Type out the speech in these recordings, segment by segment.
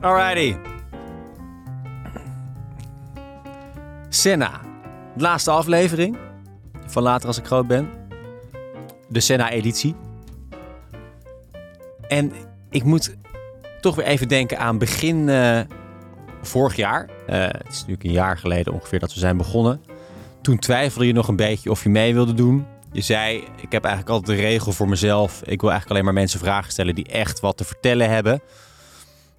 Alrighty. Senna. De laatste aflevering. Van later als ik groot ben. De Senna-editie. En ik moet toch weer even denken aan begin eh, vorig jaar. Eh, het is natuurlijk een jaar geleden ongeveer dat we zijn begonnen. Toen twijfelde je nog een beetje of je mee wilde doen. Je zei, ik heb eigenlijk altijd de regel voor mezelf. Ik wil eigenlijk alleen maar mensen vragen stellen die echt wat te vertellen hebben.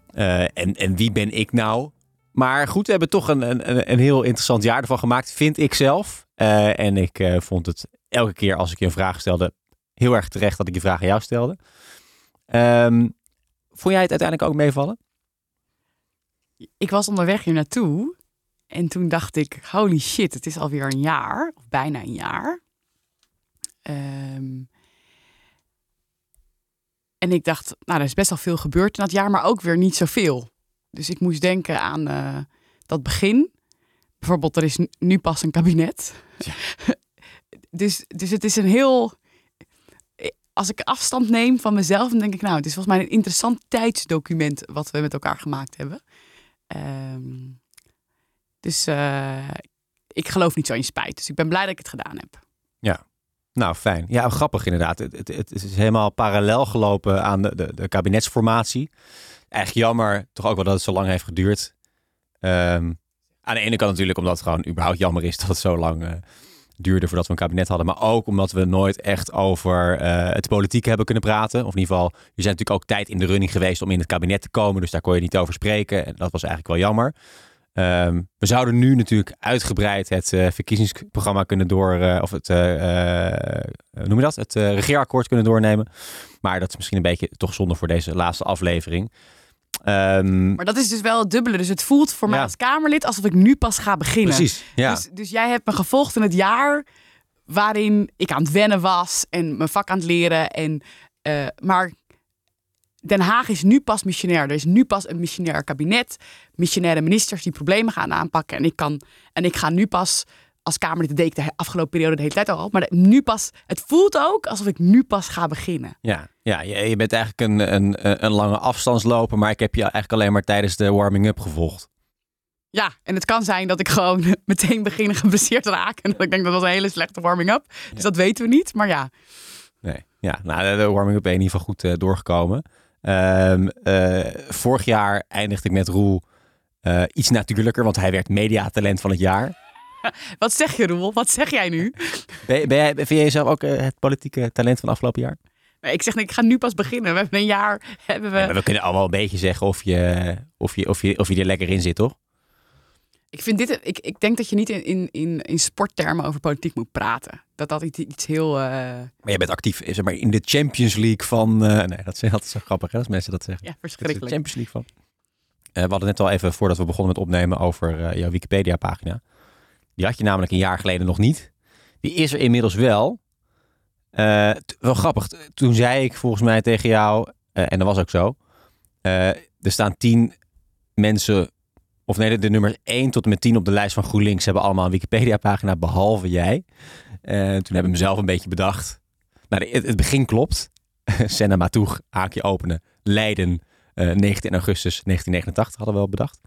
Eh, en, en wie ben ik nou? Maar goed, we hebben toch een, een, een heel interessant jaar ervan gemaakt, vind ik zelf. Eh, en ik eh, vond het elke keer als ik je een vraag stelde, heel erg terecht dat ik die vraag aan jou stelde. Ehm, vond jij het uiteindelijk ook meevallen? Ik was onderweg hier naartoe en toen dacht ik, holy shit, het is alweer een jaar, of bijna een jaar. Ehm, en ik dacht, nou, er is best wel veel gebeurd in dat jaar, maar ook weer niet zoveel. Dus ik moest denken aan eh, dat begin. Bijvoorbeeld, er is nu pas een kabinet. dus, dus het is een heel. Als ik afstand neem van mezelf, dan denk ik, nou, het is volgens mij een interessant tijdsdocument wat we met elkaar gemaakt hebben. Ehm, dus uh, ik geloof niet zo in spijt. Dus ik ben blij dat ik het gedaan heb. Ja, nou, fijn. Ja, grappig inderdaad. Het, het, is helemaal parallel gelopen aan de, de, kabinetsformatie. Echt jammer, toch ook wel dat het zo lang heeft geduurd. Um, aan de ene kant natuurlijk omdat het gewoon überhaupt jammer is dat het zo lang uh, duurde voordat we een kabinet hadden. Maar ook omdat we nooit echt over uh, het politiek hebben kunnen praten. Of in ieder geval, er zijn natuurlijk ook tijd in de running geweest om in het kabinet te komen. Dus daar kon je niet over spreken. En dat was eigenlijk wel jammer. Um, we zouden nu natuurlijk uitgebreid het uh, verkiezingsprogramma kunnen door, uh, of het, uh, noem je dat, het regeerakkoord kunnen doornemen. Maar dat is misschien een beetje toch zonde voor deze laatste aflevering. Um, maar dat is dus wel het dubbele. Dus het voelt voor mij als Kamerlid alsof ik nu pas ga beginnen. Precies, ja. Dus, dus jij hebt me gevolgd in het jaar waarin ik aan het wennen was en mijn vak aan het leren. En, maar Den Haag is nu pas missionair. Er is nu pas een missionair kabinet, missionaire ministers die problemen gaan aanpakken. En ik, kan, en ik ga nu pas als Kamerlid, dat deed ik de afgelopen periode de hele tijd al. Maar nu pas, het voelt ook alsof ik nu pas ga beginnen. Ja, ja je, bent eigenlijk een, een, een lange afstandsloper, maar ik heb je eigenlijk alleen maar tijdens de warming-up gevolgd. Ja, en het kan zijn dat ik gewoon meteen begin geblesseerd raak. En dat ik denk dat dat een hele slechte warming-up. Dus dat weten we niet, maar ja. Nee, ja, nou, de warming-up ben je in ieder geval goed uh, doorgekomen. Um, uh, vorig jaar eindigde ik met Roel uh, iets natuurlijker, want hij werd mediatalent van het jaar. Wat zeg je, Roel? Wat zeg jij nu? Ben, ben jij, vind jij jezelf ook uh, het politieke talent van afgelopen jaar? Nee, ik zeg, ik ga nu pas beginnen. We hebben een jaar. Hebben we... Ja, we kunnen allemaal een beetje zeggen of je, of, je, of, je, of je er lekker in zit, toch? Ik, vind dit, ik, ik denk dat je niet in, in, in sporttermen over politiek moet praten. Dat dat iets, iets heel... Uh... Maar jij bent actief zeg maar, in de Champions League van... Uh, nee, dat is altijd zo grappig hè, als mensen dat zeggen. Ja, verschrikkelijk. De Champions League van. Uh, we hadden net al even, voordat we begonnen met opnemen, over jouw Wikipedia-pagina. Die had je namelijk een jaar geleden nog niet. Die is er inmiddels wel. wel grappig. Toen zei ik volgens mij tegen jou, en dat was ook zo... er staan tien mensen of nee, de, nummers 1 tot en met 10 op de lijst van GroenLinks hebben allemaal een Wikipedia-pagina, behalve jij. Uh, toen heb ik mezelf een beetje bedacht. Nou, het, begin klopt. Senna Matoeg, haakje openen. Leiden, uh, eh, 19 augustus 1989 hadden we wel bedacht.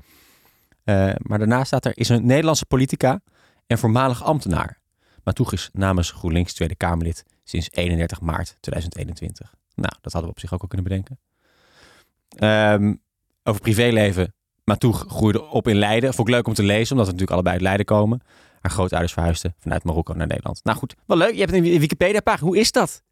Uh, maar daarna staat er, is een Nederlandse politica en voormalig ambtenaar. Matoeg is namens GroenLinks Tweede Kamerlid sinds 31 maart 2021. Nou, dat hadden we op zich ook al kunnen bedenken. Um, over privéleven Matoeg groeide op in Leiden. Vond ik leuk om te lezen, omdat we natuurlijk allebei uit Leiden komen. Haar grootouders verhuisden vanuit Marokko naar Nederland. Nou goed, wel leuk. Je hebt een Wikipedia-pagina. Hoe is dat?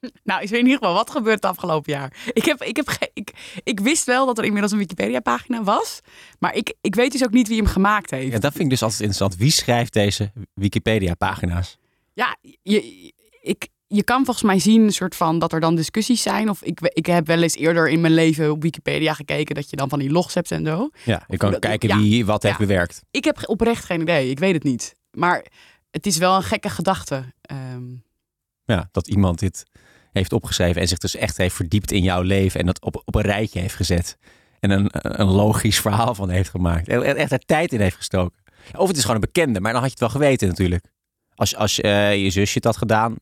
Nou, ik weet in ieder geval wat gebeurt het afgelopen jaar. Ik, heb, ik, heb ik, ik wist wel dat er inmiddels een Wikipedia-pagina was. Maar ik, ik weet dus ook niet wie hem gemaakt heeft. Ja, dat vind ik dus altijd interessant. Wie schrijft deze Wikipedia-pagina's? Ja, je, ik, je kan volgens mij zien een soort van dat er dan discussies zijn. Of ik, ik heb wel eens eerder in mijn leven op Wikipedia gekeken dat je dan van die logs hebt en zo. Ja, je kan kijken wie wat heeft bewerkt. Ik heb oprecht geen idee. Ik weet het niet. Maar het is wel een gekke gedachte. Ehm, ja, dat iemand dit heeft opgeschreven en zich dus echt heeft verdiept in jouw leven en dat op, op een rijtje heeft gezet. En een, een logisch verhaal van heeft gemaakt. Echt er tijd in heeft gestoken. Of het is gewoon een bekende, maar dan had je het wel geweten natuurlijk. Als, als eh, je zusje het had gedaan,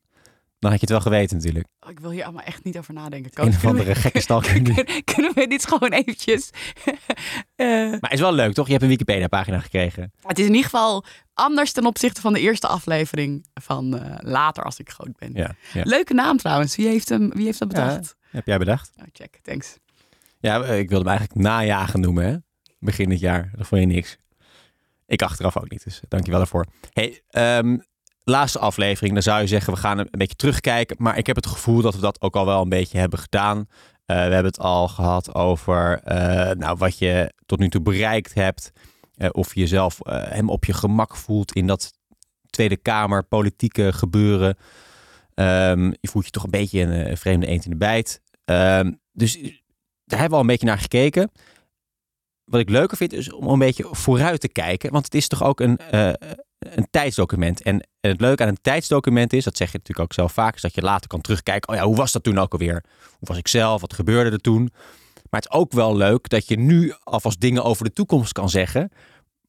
dan had je het wel geweten natuurlijk. Oh, ik wil hier allemaal echt niet over nadenken. Een of andere gekke stalker. die- Kunnen, kunnen we dit gewoon eventjes... Eh, Maar is wel leuk, toch? Je hebt een Wikipedia-pagina gekregen. het is in ieder geval anders ten opzichte van de eerste aflevering van eh, later als ik groot ben. Ja, ja. Leuke naam trouwens. Wie heeft, hem, wie heeft dat bedacht? Heb jij bedacht? Oh, check, thanks. Ja, eh, ik wilde hem eigenlijk najagen noemen, hè? Begin dit jaar. Dat vond je niks. Ik achteraf ook niet, dus dankjewel daarvoor. Hey, ehm, laatste aflevering. Dan zou je zeggen, we gaan een beetje terugkijken. Maar ik heb het gevoel dat we dat ook al wel een beetje hebben gedaan. Eh, we hebben het al gehad over eh, nou, wat je tot nu toe bereikt hebt. Eh, of je jezelf hem op je gemak voelt in dat Tweede Kamer politieke gebeuren. Ehm, je voelt je toch een beetje een vreemde eend in de bijt. Ehm, dus daar hebben we al een beetje naar gekeken. Wat ik leuker vind is om een beetje vooruit te kijken. Want het is toch ook een, een tijdsdocument. En, het leuke aan een tijdsdocument is, dat zeg je natuurlijk ook zelf vaak, is dat je later kan terugkijken. Oh ja, hoe was dat toen ook alweer? Hoe was ik zelf? Wat gebeurde er toen? Maar het is ook wel leuk dat je nu alvast dingen over de toekomst kan zeggen.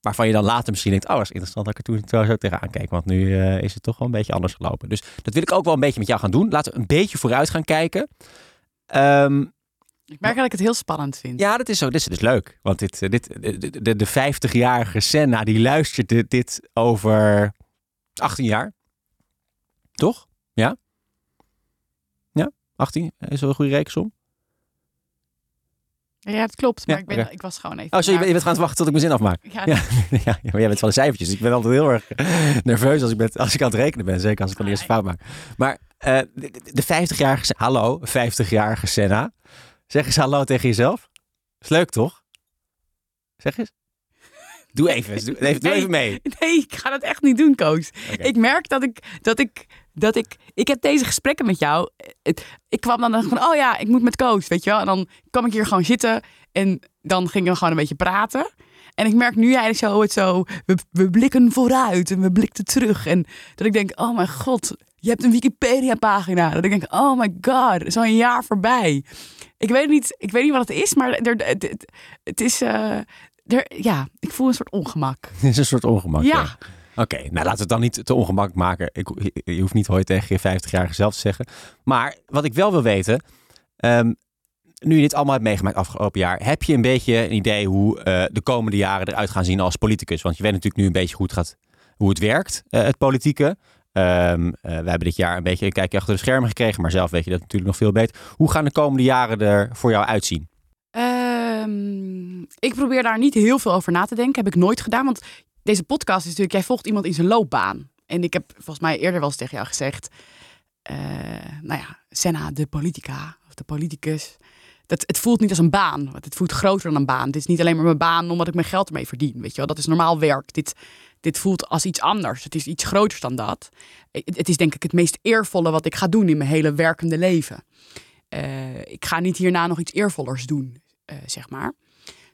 Waarvan je dan later misschien denkt, oh, dat is interessant dat ik er toen zo, zo tegenaan keek. Want nu eh, is het toch wel een beetje anders gelopen. Dus dat wil ik ook wel een beetje met jou gaan doen. Laten we een beetje vooruit gaan kijken. Ehm, Ik merk dat ik het heel spannend vind. ja, dat is zo. Dit is, dit is leuk. Want dit, eh, dit, de, de, de 50-jarige Senna, die luistert dit, dit over 18 jaar. Toch? Ja? Ja? 18? Is dat een goede rekensom? Ja, het klopt. Maar Ja, ik, ben, oké. ik was gewoon even... Oh, sorry, je bent- gaan wachten tot ik mijn zin afmaak. Ja, Ja, ja, maar jij bent van de cijfertjes. Ik ben altijd heel erg nerveus als ik, ben, als ik aan het rekenen ben. Zeker als ik dan de eerste fout maak. Maar eh, de, de 50-jarige... Sen- Hallo, 50-jarige Senna. Zeg eens hallo tegen jezelf. Is leuk, toch? Zeg eens. Doe even, doe, even, doe Nee. even mee. Nee, ik ga dat echt niet doen, Koos. Ik merk dat ik, dat ik, dat ik, ik heb deze gesprekken met jou. Ik kwam dan van, oh ja, ik moet met Koos, weet je wel. En dan kwam ik hier gewoon zitten en dan gingen we gewoon een beetje praten. En ik merk nu eigenlijk zo het zo, we, we blikken vooruit en we blikten terug. En dat ik denk, oh mijn god, je hebt een Wikipedia-pagina. Dat ik denk, oh my god, zo'n jaar voorbij. Ik weet niet, ik weet niet wat het is, maar er, het, het, het is, eh, er, ja, ik voel een soort ongemak. Het is een soort ongemak. Ja. Oké, nou laten we het dan niet te ongemak maken. Ik, je- hoeft niet hooit tegen je 50-jarige zelf te zeggen. Maar wat ik wel wil weten, ehm, nu je dit allemaal hebt meegemaakt afgelopen jaar, heb je een beetje een idee hoe eh, de komende jaren eruit gaan zien als politicus? Want je weet natuurlijk nu een beetje goed gaat, hoe het werkt, eh, het politieke. Eh, we hebben dit jaar een beetje een kijkje achter de schermen gekregen, maar zelf weet je dat natuurlijk nog veel beter. Hoe gaan de komende jaren er voor jou uitzien? Ehm, ik probeer daar niet heel veel over na te denken. Heb ik nooit gedaan. Want deze podcast is natuurlijk, jij volgt iemand in zijn loopbaan. En ik heb volgens mij eerder wel eens tegen jou gezegd. eh, nou ja, Senna, de politica of de politicus. Dat, het voelt niet als een baan. Het voelt groter dan een baan. Dit is niet alleen maar mijn baan omdat ik mijn geld ermee verdien. Weet je wel? Dat is normaal werk. Dit, dit voelt als iets anders. Het is iets groters dan dat. Het, het is denk ik het meest eervolle wat ik ga doen in mijn hele werkende leven. Eh, ik ga niet hierna nog iets eervollers doen, eh, zeg maar.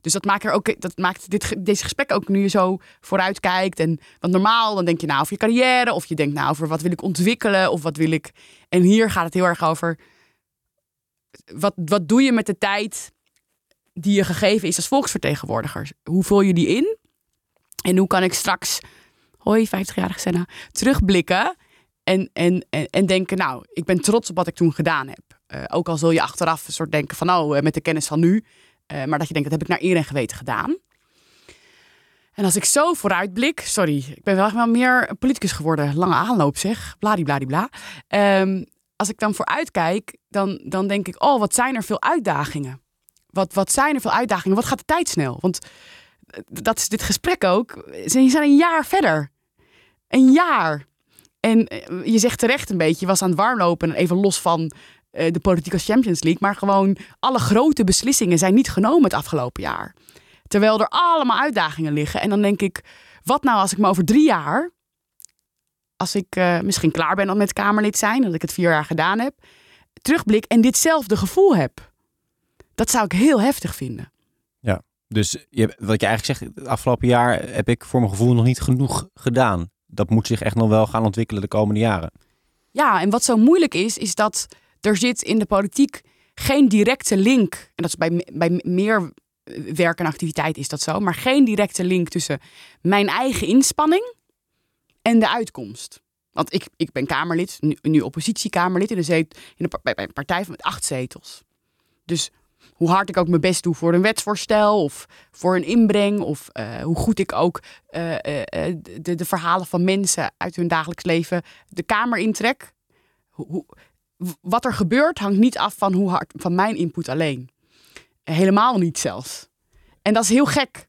Dus dat maakt, er ook, dat maakt dit, deze gesprek ook nu je zo vooruit kijkt. En, want normaal dan denk je nou over je carrière. Of je denkt nou over wat wil ik ontwikkelen. Of wat wil ik... En hier gaat het heel erg over... Wat, wat doe je met de tijd die je gegeven is als volksvertegenwoordiger? Hoe vul je die in? En hoe kan ik straks... Hoi, 50-jarige Senna. Terugblikken en, en, en, en denken... Nou, ik ben trots op wat ik toen gedaan heb. Eh, ook al zul je achteraf een soort denken van... Oh, eh, met de kennis van nu... Eh, maar dat je denkt, dat heb ik naar eer en geweten gedaan. En als ik zo vooruitblik, sorry, ik ben wel wel meer politicus geworden. Lange aanloop zeg, bladibladibla. Ehm als ik dan vooruitkijk, dan, dan denk ik, oh, wat zijn er veel uitdagingen. Wat, wat zijn er veel uitdagingen? Wat gaat de tijd snel? Want dat is dit gesprek ook. Je zijn een jaar verder. Een jaar. En eh, je zegt terecht een beetje, je was aan het warmlopen, even los van eh, de politieke Champions League. Maar gewoon alle grote beslissingen zijn niet genomen het afgelopen jaar. Terwijl er allemaal uitdagingen liggen. En dan denk ik, wat nou als ik me over drie jaar, als ik eh, misschien klaar ben om met Kamerlid zijn, dat ik het vier jaar gedaan heb, terugblik en ditzelfde gevoel heb. Dat zou ik heel heftig vinden. Dus je, wat je eigenlijk zegt, het afgelopen jaar heb ik voor mijn gevoel nog niet genoeg gedaan. Dat moet zich echt nog wel gaan ontwikkelen de komende jaren. Ja, en wat zo moeilijk is, is dat er zit in de politiek geen directe link. En dat is bij, bij meer werk en activiteit is dat zo. Maar geen directe link tussen mijn eigen inspanning en de uitkomst. Want ik, ik ben Kamerlid, nu, oppositiekamerlid in een, zet, in bij een partij met acht zetels. Dus hoe hard ik ook mijn best doe voor een wetsvoorstel of voor een inbreng, of uh, hoe goed ik ook uh, uh, de, verhalen van mensen uit hun dagelijks leven de Kamer intrek. Hoe, wat er gebeurt hangt niet af van, hoe hard, van mijn input alleen. Helemaal niet zelfs. En dat is heel gek.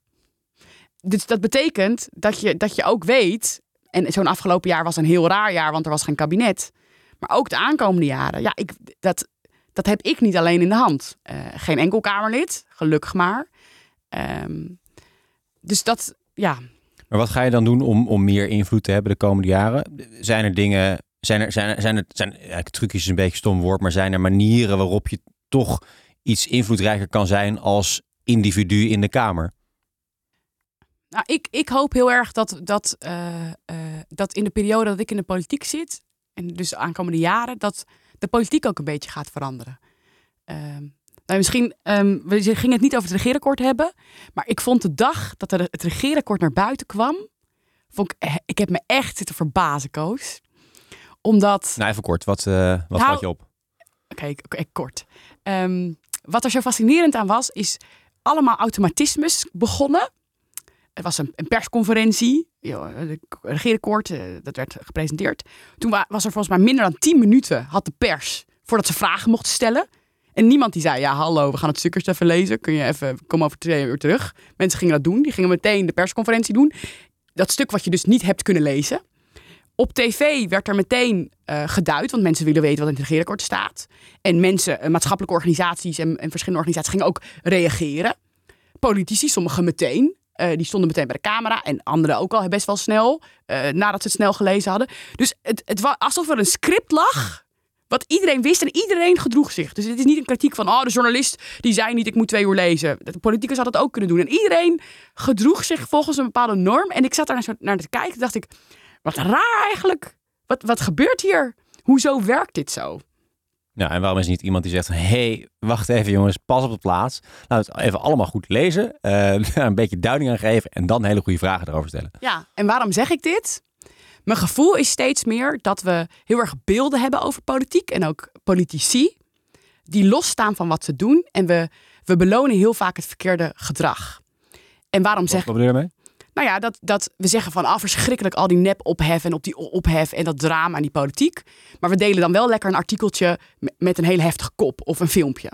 Dus dat betekent dat je, dat je ook weet, en zo'n afgelopen jaar was een heel raar jaar, want er was geen kabinet. Maar ook de aankomende jaren. Ja, ik, dat, dat heb ik niet alleen in de hand. Uh, geen enkel Kamerlid, gelukkig maar. Um, dus dat, ja. Maar wat ga je dan doen om, om meer invloed te hebben de komende jaren? Zijn er dingen, zijn er, zijn er, zijn er, zijn, ja, trucjes is een beetje een stom woord, maar zijn er manieren waarop je toch iets invloedrijker kan zijn als individu in de Kamer? Nou, ik, ik hoop heel erg dat, dat, uh, uh, dat in de periode dat ik in de politiek zit, en dus de aankomende jaren, dat de politiek ook een beetje gaat veranderen. Um, nou, misschien, um, we gingen het niet over het regeerakkoord hebben, maar ik vond de dag dat er het regeerakkoord naar buiten kwam, vond ik, eh, ik heb me echt zitten verbazen, Koos. Omdat... Nou, even kort, wat, uh, wat nou, je op? Oké, okay, kort. Um, wat er zo fascinerend aan was, is allemaal automatismes begonnen. Het was een, een persconferentie, het regeerakkoord, uh, dat werd gepresenteerd. Toen was er volgens mij minder dan 10 minuten had de pers voordat ze vragen mochten stellen. En niemand die zei, ja hallo, we gaan het stukjes even lezen. Kun je even, kom over twee uur terug. Mensen gingen dat doen. Die gingen meteen de persconferentie doen. Dat stuk wat je dus niet hebt kunnen lezen. Op tv werd er meteen uh, geduid, want mensen willen weten wat in het regeerakkoord staat. En mensen, uh, maatschappelijke organisaties en, en, verschillende organisaties gingen ook reageren. Politici, sommigen meteen. Uh, die stonden meteen bij de camera en anderen ook al best wel snel, nadat ze het snel gelezen hadden. Dus het, het was alsof er een script lag wat iedereen wist en iedereen gedroeg zich. Dus het is niet een kritiek van, oh, de journalist die zei niet, ik moet twee uur lezen. De politicus had het ook kunnen doen. En iedereen gedroeg zich volgens een bepaalde norm. En ik zat daar naar, naar te kijken, dacht ik, wat raar eigenlijk. Wat, wat gebeurt hier? Hoezo werkt dit zo? Ja, en waarom is niet iemand die zegt: hé, hey, wacht even jongens, pas op de plaats. Laten we het even allemaal goed lezen, uh, een beetje duiding aan geven en dan hele goede vragen erover stellen. Ja, en waarom zeg ik dit? Mijn gevoel is steeds meer dat we heel erg beelden hebben over politiek en ook politici die losstaan van wat ze doen en we, we belonen heel vaak het verkeerde gedrag. En waarom zeg Wat bedoel je mee? Nou ja, dat, dat we zeggen van ah, verschrikkelijk al die nep ophef en op die ophef en dat drama en die politiek. Maar we delen dan wel lekker een artikeltje met een heel heftige kop of een filmpje.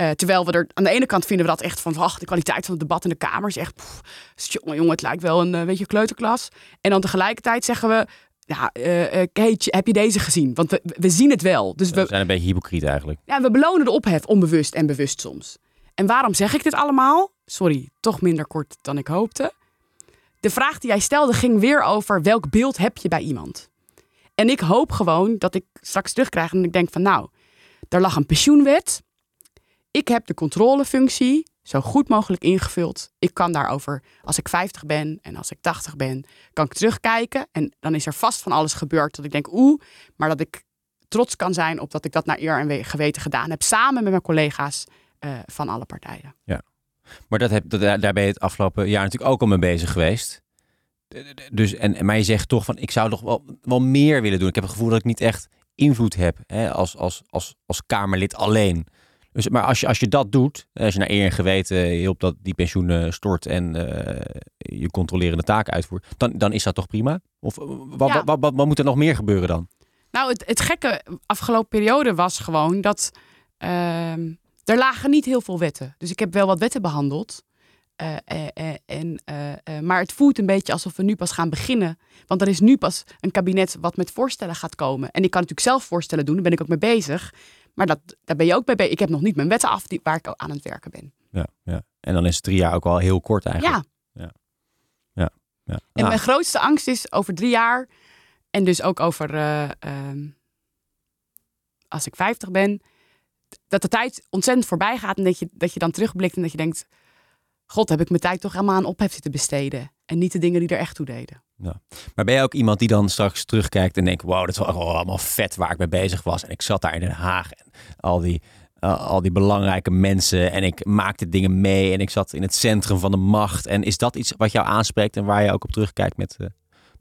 Uh, terwijl we er aan de ene kant vinden we dat echt van, wacht, de kwaliteit van het debat in de Kamer is echt, pff, jongen, jongen, het lijkt wel een uh, beetje kleuterklas. En dan tegelijkertijd zeggen we, ja, uh, Kate, heb je deze gezien? Want we, we zien het wel. Dus we, we zijn een beetje hypocriet eigenlijk. Ja, we belonen de ophef onbewust en bewust soms. En waarom zeg ik dit allemaal? Sorry, toch minder kort dan ik hoopte. De vraag die jij stelde ging weer over welk beeld heb je bij iemand. En ik hoop gewoon dat ik straks terugkrijg en ik denk van nou, er lag een pensioenwet. Ik heb de controlefunctie zo goed mogelijk ingevuld. Ik kan daarover, als ik 50 ben en als ik 80 ben, kan ik terugkijken. En dan is er vast van alles gebeurd dat ik denk, oeh, maar dat ik trots kan zijn op dat ik dat naar eer en geweten gedaan heb. Samen met mijn collega's uh, van alle partijen. Ja, maar dat heb, dat, daar ben je het afgelopen jaar natuurlijk ook al mee bezig geweest. Dus, en, maar je zegt toch van, ik zou toch wel, wel meer willen doen. Ik heb het gevoel dat ik niet echt invloed heb hè, als, als, als, als Kamerlid alleen. Dus, maar als je, als je dat doet, als je naar eer en geweten hielp dat die pensioen stort en uh, je controlerende taken uitvoert, dan, dan is dat toch prima? Of wat, ja. wat, wat, wat, moet er nog meer gebeuren dan? Nou, het, het gekke afgelopen periode was gewoon dat uh, er lagen niet heel veel wetten. Dus ik heb wel wat wetten behandeld. Uh, uh, en, maar het voelt een beetje alsof we nu pas gaan beginnen. Want er is nu pas een kabinet wat met voorstellen gaat komen. En ik kan natuurlijk zelf voorstellen doen, daar ben ik ook mee bezig. Maar dat, daar ben je ook bij bezig. Ik heb nog niet mijn wetten af die, waar ik aan het werken ben. Ja, ja. En dan is het drie jaar ook al heel kort eigenlijk. Ja. ja. ja. ja. En nou. mijn grootste angst is over drie jaar. En dus ook over ehm, als ik 50 ben dat de tijd ontzettend voorbij gaat en dat je, dat je dan terugblikt en dat je denkt, god, heb ik mijn tijd toch helemaal aan ophef zitten besteden en niet de dingen die er echt toe deden. Ja. Maar ben je ook iemand die dan straks terugkijkt en denkt, wow, dat was allemaal vet waar ik mee bezig was en ik zat daar in Den Haag en al die, uh, al die belangrijke mensen en ik maakte dingen mee en ik zat in het centrum van de macht en is dat iets wat jou aanspreekt en waar je ook op terugkijkt met uh,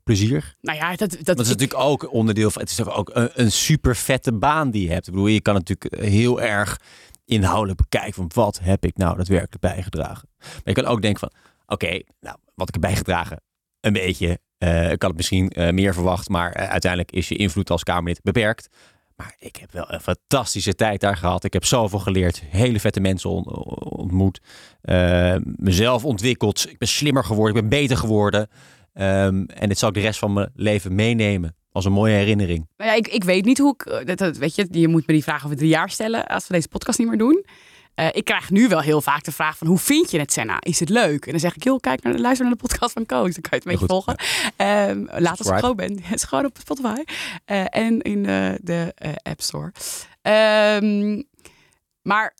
plezier? Nou ja, dat, dat, Dat is ik- natuurlijk ook onderdeel van. Het is toch ook een, een super vette baan die je hebt. Ik bedoel, je kan natuurlijk heel erg inhoudelijk bekijken van wat heb ik nou daadwerkelijk bijgedragen. Maar je kan ook denken van, oké, nou, wat ik heb bijgedragen, een beetje. Eh, ik had het misschien eh, meer verwacht, maar eh, uiteindelijk is je invloed als Kamerlid beperkt. Maar ik heb wel een fantastische tijd daar gehad. Ik heb zoveel geleerd, hele vette mensen on- ontmoet, eh, mezelf ontwikkeld. Ik ben slimmer geworden, ik ben beter geworden. Ehm, en dit zal ik de rest van mijn leven meenemen als een mooie herinnering. Nou ja, ik, ik weet niet hoe ik. eh, Dat, dat, weet je, je moet me die vraag over drie jaar stellen als we deze podcast niet meer doen. Eh, ik krijg nu wel heel vaak de vraag van hoe vind je het, Senna? Is het leuk? En dan zeg ik, joh, kijk naar de, luister naar de podcast van Koos. Dan kan je het een beetje goed, volgen. Ehm, laat als je Subscribe. groot bent. Het is gewoon op Spotify. Eh, en in de App Store. Ehm, maar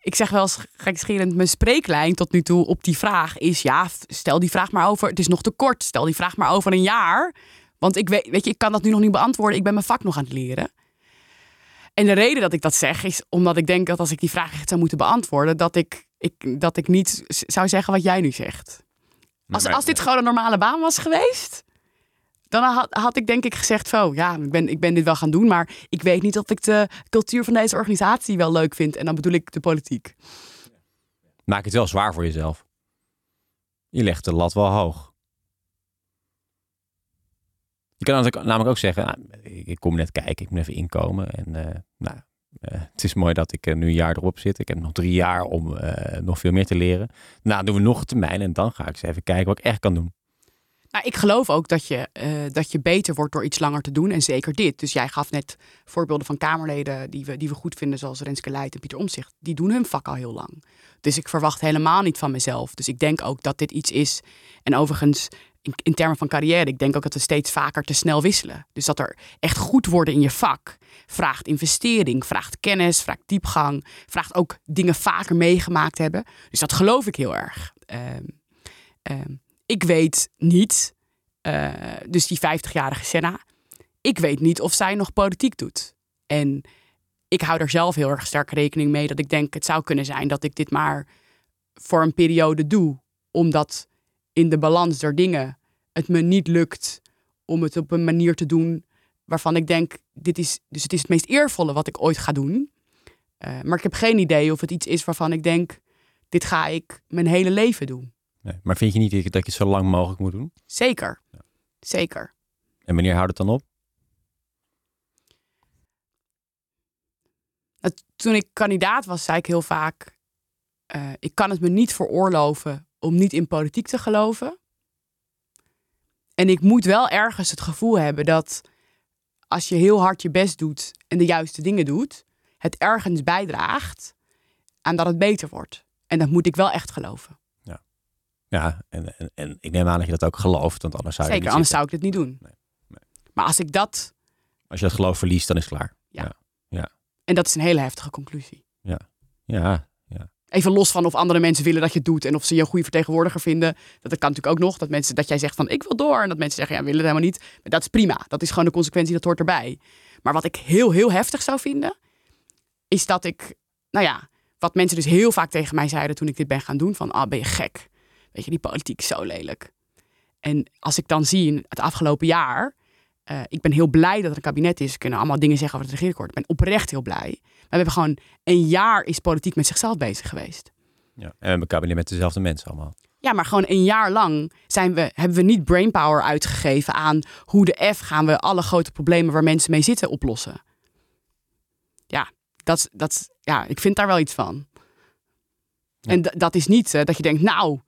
ik zeg wel eens gekscherend, mijn spreeklijn tot nu toe op die vraag is... ja, stel die vraag maar over, het is nog te kort. Stel die vraag maar over een jaar. Want ik weet, weet je, ik kan dat nu nog niet beantwoorden. Ik ben mijn vak nog aan het leren. En de reden dat ik dat zeg is omdat ik denk dat als ik die vraag echt zou moeten beantwoorden, dat ik, ik, dat ik niet zou zeggen wat jij nu zegt. Als, als dit gewoon een normale baan was geweest, dan had, had ik denk ik gezegd van, ja, ik ben, ik ben dit wel gaan doen, maar ik weet niet of ik de cultuur van deze organisatie wel leuk vind. En dan bedoel ik de politiek. Maak het wel zwaar voor jezelf. Je legt de lat wel hoog. Je kan namelijk ook zeggen, nou, ik kom net kijken, ik moet even inkomen. En eh, nou, eh, het is mooi dat ik nu een jaar erop zit. Ik heb nog drie jaar om eh, nog veel meer te leren. Nou, doen we nog een termijn en dan ga ik eens even kijken wat ik echt kan doen. Nou, ik geloof ook dat je, eh, dat je beter wordt door iets langer te doen. En zeker dit. Dus jij gaf net voorbeelden van Kamerleden die we, die we goed vinden, zoals Renske Leijt en Pieter Omtzigt. Die doen hun vak al heel lang. Dus ik verwacht helemaal niet van mezelf. Dus ik denk ook dat dit iets is. En overigens, in, termen van carrière, ik denk ook dat we steeds vaker te snel wisselen. Dus dat er echt goed worden in je vak vraagt investering, vraagt kennis, vraagt diepgang, vraagt ook dingen vaker meegemaakt hebben. Dus dat geloof ik heel erg. Ehm, ik weet niet, eh, dus die 50-jarige Senna, ik weet niet of zij nog politiek doet. En ik hou er zelf heel erg sterk rekening mee dat ik denk het zou kunnen zijn dat ik dit maar voor een periode doe, omdat in de balans der dingen het me niet lukt om het op een manier te doen waarvan ik denk, dit is, dus het is het meest eervolle wat ik ooit ga doen. Eh, maar ik heb geen idee of het iets is waarvan ik denk, dit ga ik mijn hele leven doen. Nee, maar vind je niet dat je het zo lang mogelijk moet doen? Zeker. Zeker. En wanneer houdt het dan op? Nou, Toen ik kandidaat was, zei ik heel vaak: eh, ik kan het me niet veroorloven om niet in politiek te geloven. En ik moet wel ergens het gevoel hebben dat als je heel hard je best doet en de juiste dingen doet, het ergens bijdraagt aan dat het beter wordt. En dat moet ik wel echt geloven. Ja, en, en, en ik neem aan dat je dat ook gelooft, want anders zou je er Zeker, niet anders zitten. zou ik dit niet doen. Nee, nee. Maar als ik dat, Als je dat geloof verliest, dan is het klaar. en dat is een hele heftige conclusie. Ja, Even los van of andere mensen willen dat je het doet en of ze je een goede vertegenwoordiger vinden. Dat kan natuurlijk ook nog. Dat, mensen, dat jij zegt van ik wil door. En dat mensen zeggen ja, we willen het helemaal niet. Maar dat is prima. Dat is gewoon de consequentie, dat hoort erbij. Maar wat ik heel, heel heftig zou vinden, is dat ik, nou ja, wat mensen dus heel vaak tegen mij zeiden toen ik dit ben gaan doen. Van ah, ben je gek. Weet je, die politiek is zo lelijk. En als ik dan zie in het afgelopen jaar, eh, ik ben heel blij dat er een kabinet is. We kunnen allemaal dingen zeggen over het regeerakkoord. Ik ben oprecht heel blij. Maar we hebben gewoon een jaar is politiek met zichzelf bezig geweest. ja. En we hebben een kabinet met dezelfde mensen allemaal. Ja, maar gewoon een jaar lang zijn we, hebben we niet brainpower uitgegeven aan hoe de F gaan we alle grote problemen waar mensen mee zitten oplossen. Ja, dat, dat, ja ik vind daar wel iets van. Ja. En dat is niet eh, dat je denkt, nou,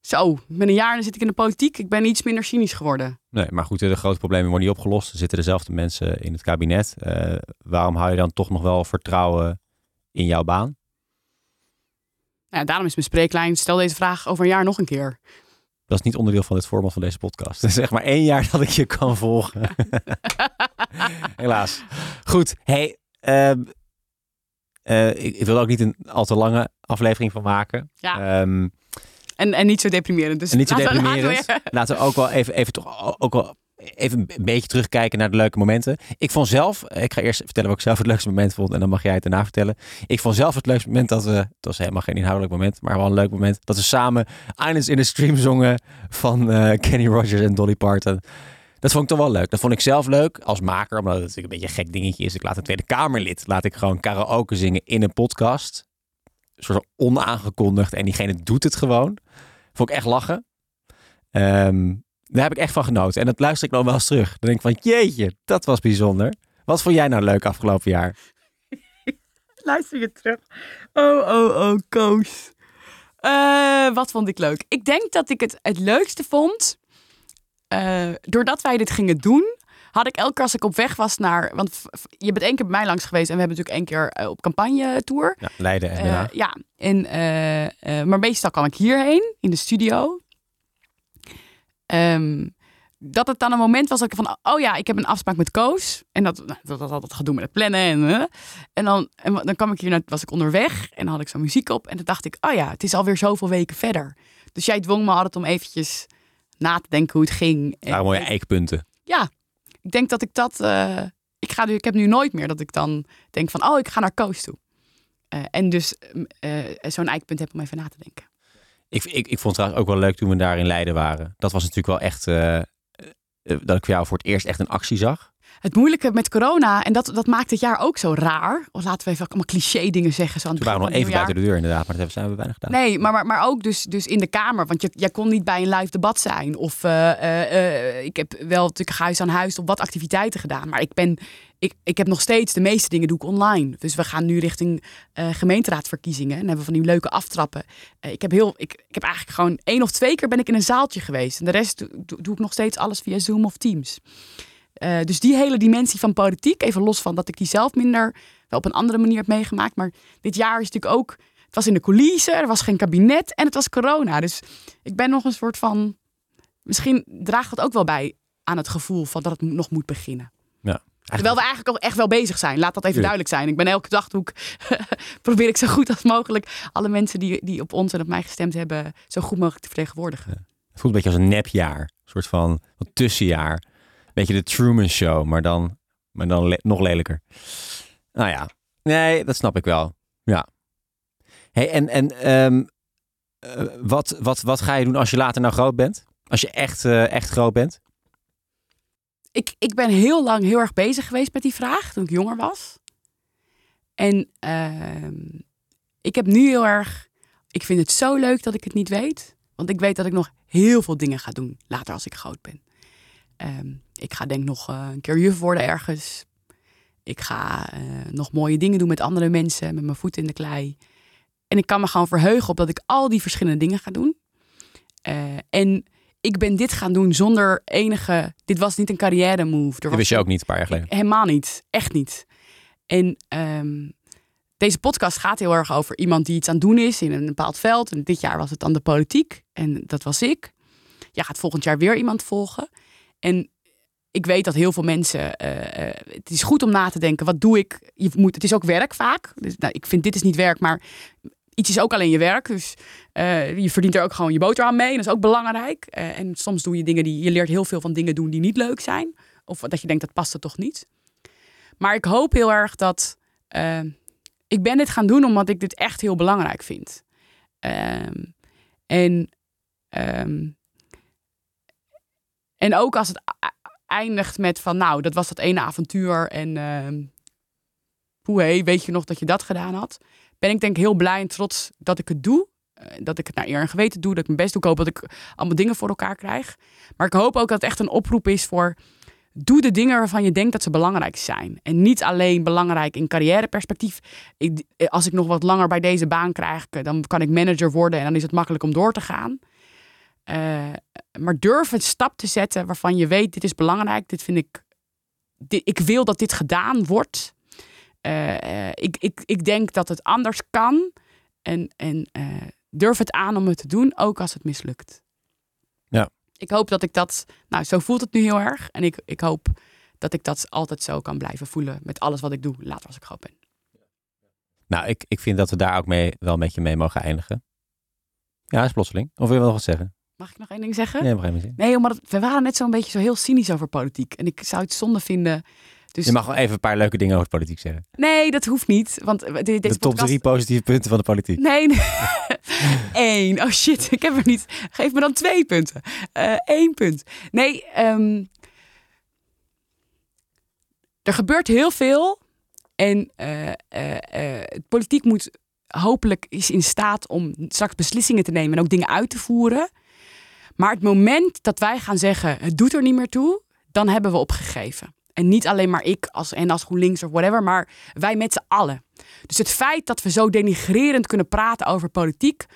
zo, met een jaar zit ik in de politiek. Ik ben iets minder cynisch geworden. Nee, maar goed, de grote problemen worden niet opgelost. Er zitten dezelfde mensen in het kabinet. Eh, waarom hou je dan toch nog wel vertrouwen in jouw baan? Nou, ja, daarom is mijn spreeklijn, stel deze vraag over een jaar nog een keer. Dat is niet onderdeel van het format van deze podcast. Het is zeg maar één jaar dat ik je kan volgen. Helaas. Goed, hey, ehm, eh, ik, ik wil er ook niet een al te lange aflevering van maken. Ja. Ehm, En, en niet zo deprimerend. Dus en niet zo laten we- deprimerend. laten we- Laten we ook wel even, even toch ook wel even een beetje terugkijken naar de leuke momenten. Ik vond zelf, ik ga eerst vertellen wat ik zelf het leukste moment vond. En dan mag jij het daarna vertellen. Ik vond zelf het leukste moment dat we, het was helemaal geen inhoudelijk moment, maar wel een leuk moment. Dat we samen Islands in the Stream zongen van uh, Kenny Rogers en Dolly Parton. Dat vond ik toch wel leuk. Dat vond ik zelf leuk als maker, omdat het een beetje een gek dingetje is. Ik laat een Tweede Kamerlid, laat ik gewoon karaoke zingen in een podcast. Soort onaangekondigd en diegene doet het gewoon. Vond ik echt lachen. Um, daar heb ik echt van genoten. En dat luister ik nog wel eens terug. Dan denk ik van, jeetje, dat was bijzonder. Wat vond jij nou leuk afgelopen jaar? luister je terug. Oh, oh, oh, Koos. Uh, wat vond ik leuk? Ik denk dat ik het het leukste vond. Uh, doordat wij dit gingen doen, had ik elke keer als ik op weg was naar. Want je bent één keer bij mij langs geweest en we hebben natuurlijk één keer uh, op campagne tour. Ja, Leiden en uh, Ja, en, maar meestal kwam ik hierheen in de studio. Um, dat het dan een moment was dat ik van, oh ja, ik heb een afspraak met Koos. En dat, nou, dat had altijd gedoe met het plannen. En, uh, en, dan, en dan kwam ik hier, naar, was ik onderweg en dan had ik zo muziek op. En dan dacht ik, oh ja, het is alweer zoveel weken verder. Dus jij dwong me altijd om eventjes na te denken hoe het ging. Ja, mooie eikpunten. Ja, ik denk dat ik dat, uh, ik, ga nu, ik heb nu nooit meer dat ik dan denk van, oh, ik ga naar Koos toe. Uh, en dus zo'n eikpunt heb om even na te denken. Ik, ik, ik vond het trouwens ook wel leuk toen we daar in Leiden waren. Dat was natuurlijk wel echt. Dat ik jou voor het eerst echt een actie zag. Het moeilijke met corona, en dat, dat maakt het jaar ook zo raar. Of laten we even allemaal cliché dingen zeggen. Zo aan we waren nog even buiten de deur inderdaad, maar dat hebben we weinig gedaan. Nee, maar, maar, maar ook dus, dus in de Kamer. Want je, jij kon niet bij een live debat zijn. Of uh, uh, ik heb wel natuurlijk huis aan huis op wat activiteiten gedaan. Maar ik ben ik, ik heb nog steeds de meeste dingen doe ik online. Dus we gaan nu richting gemeenteraadsverkiezingen. En hebben van die leuke aftrappen. Ik heb heel, ik, ik heb eigenlijk gewoon één of twee keer ben ik in een zaaltje geweest. En de rest doe, doe ik nog steeds alles via Zoom of Teams. Uh, dus die hele dimensie van politiek, even los van dat ik die zelf minder wel op een andere manier heb meegemaakt. Maar dit jaar is natuurlijk ook, het was in de coulissen, er was geen kabinet en het was corona. Dus ik ben nog een soort van, misschien draagt dat ook wel bij aan het gevoel van dat het nog moet beginnen. Ja. Terwijl we eigenlijk ook echt wel bezig zijn. Laat dat even duidelijk zijn. Ik ben elke dag probeer ik zo goed als mogelijk alle mensen die, die op ons en op mij gestemd hebben, zo goed mogelijk te vertegenwoordigen. Het voelt een beetje als een nepjaar. Een soort van een tussenjaar. Beetje de Truman Show, maar dan, maar dan nog lelijker. Nou ja, nee, dat snap ik wel. Ja. Hey, en en um, uh, wat, wat, wat ga je doen als je later nou groot bent? Als je echt, uh, echt groot bent? ik, ik ben heel lang heel erg bezig geweest met die vraag toen ik jonger was. En uh, ik heb nu heel erg. Ik vind het zo leuk dat ik het niet weet. Want ik weet dat ik nog heel veel dingen ga doen later als ik groot ben. Um, ik ga denk nog uh, een keer juf worden ergens. Ik ga uh, nog mooie dingen doen met andere mensen, met mijn voet in de klei. En ik kan me gewoon verheugen op dat ik al die verschillende dingen ga doen. Uh, en ik ben dit gaan doen zonder enige. Dit was niet een carrière move. Dat wist je ook niet een paar jaar geleden. Helemaal niet. Echt niet. En um, deze podcast gaat heel erg over iemand die iets aan het doen is in een bepaald veld. En dit jaar was het dan de politiek. En dat was ik. Ja, gaat volgend jaar weer iemand volgen. En ik weet dat heel veel mensen. Uh, uh, het is goed om na te denken. Wat doe ik? Je moet, het is ook werk vaak. Dus, nou, ik vind dit is niet werk, maar iets is ook alleen je werk. Dus uh, je verdient er ook gewoon je boterham mee. En dat is ook belangrijk. En soms doe je dingen die je leert heel veel van dingen doen die niet leuk zijn. Of dat je denkt dat past er toch niet. Maar ik hoop heel erg dat. Ik ben dit gaan doen omdat ik dit echt heel belangrijk vind. Ehm, en. Um, en ook als het eindigt met van, nou, dat was dat ene avontuur en uh, poeh, weet je nog dat je dat gedaan had? ben ik denk heel blij en trots dat ik het doe. Uh, dat ik het naar eer en geweten doe. Dat ik mijn best doe. Ik dat ik allemaal dingen voor elkaar krijg. Maar ik hoop ook dat het echt een oproep is voor... Doe de dingen waarvan je denkt dat ze belangrijk zijn. En niet alleen belangrijk in carrièreperspectief. Ik, als ik nog wat langer bij deze baan krijg, dan kan ik manager worden en dan is het makkelijk om door te gaan. Uh, maar durf een stap te zetten waarvan je weet: dit is belangrijk, dit vind ik. Dit, ik wil dat dit gedaan wordt. Uh, ik, ik, ik denk dat het anders kan. En, en uh, durf het aan om het te doen, ook als het mislukt. Ja. Ik hoop dat ik dat. Nou, zo voelt het nu heel erg. En ik, ik hoop dat ik dat altijd zo kan blijven voelen met alles wat ik doe, later als ik groot ben. Nou, ik, ik vind dat we daar ook mee, wel met je mee mogen eindigen. Ja, is plotseling. Of wil je wel nog wat zeggen? Mag ik nog één ding zeggen? Nee, je. Nee, omdat we waren net zo'n beetje zo heel cynisch over politiek. En ik zou het zonde vinden. Dus Je mag wel even een paar leuke dingen over politiek zeggen. nee, dat hoeft niet. Want eh, de- deze de top podcast... drie positieve punten van de politiek. Nee, nee. Eén. Oh shit, ik heb er niet. Geef me dan twee punten. Eén punt. Nee, ehm, er gebeurt heel veel. En eh, eh, eh, het politiek moet hopelijk is in staat om straks beslissingen te nemen en ook dingen uit te voeren. Maar het moment dat wij gaan zeggen, het doet er niet meer toe, dan hebben we opgegeven. En niet alleen maar ik als, en als GroenLinks of whatever, maar wij met z'n allen. Dus het feit dat we zo denigrerend kunnen praten over politiek,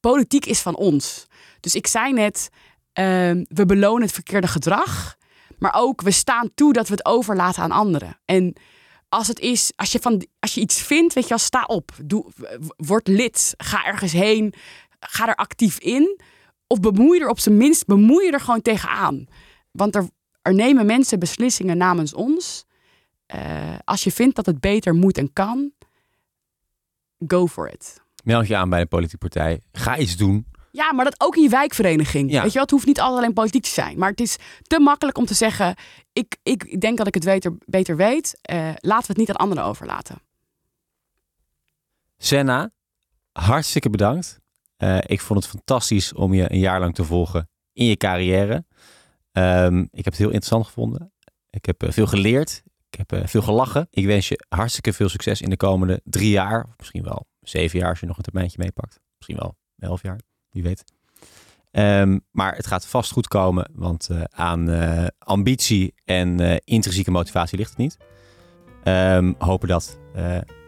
politiek is van ons. Dus ik zei net, ehm, we belonen het verkeerde gedrag, maar ook we staan toe dat we het overlaten aan anderen. En als het is, als je, van, als je iets vindt, weet je wel, sta op. Doe, word lid. Ga ergens heen. Ga er actief in. Of bemoei er op zijn minst, bemoei je er gewoon tegenaan. Want er, er nemen mensen beslissingen namens ons. Eh, als je vindt dat het beter moet en kan, go for it. Meld je aan bij een politieke partij. Ga iets doen. Ja, maar dat ook in je wijkvereniging. Ja. Weet je wel, het hoeft niet altijd alleen politiek te zijn. Maar het is te makkelijk om te zeggen... ik, ik denk dat ik het beter, beter weet. Eh, laten we het niet aan anderen overlaten. Senna, hartstikke bedankt. Eh, ik vond het fantastisch om je een jaar lang te volgen in je carrière. Ehm, ik heb het heel interessant gevonden. Ik heb eh, veel geleerd. Ik heb eh, veel gelachen. Ik wens je hartstikke veel succes in de komende drie jaar. Of misschien wel zeven jaar als je nog een termijntje meepakt. Misschien wel elf jaar, wie weet. Ehm, maar het gaat vast goed komen, want aan ambitie en intrinsieke motivatie ligt het niet. Ehm, hopen dat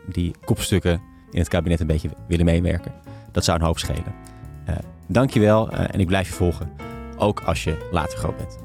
die kopstukken in het kabinet een beetje willen meewerken. Dat zou een hoop schelen. Eh dankjewel eh, en ik blijf je volgen, ook als je later groot bent.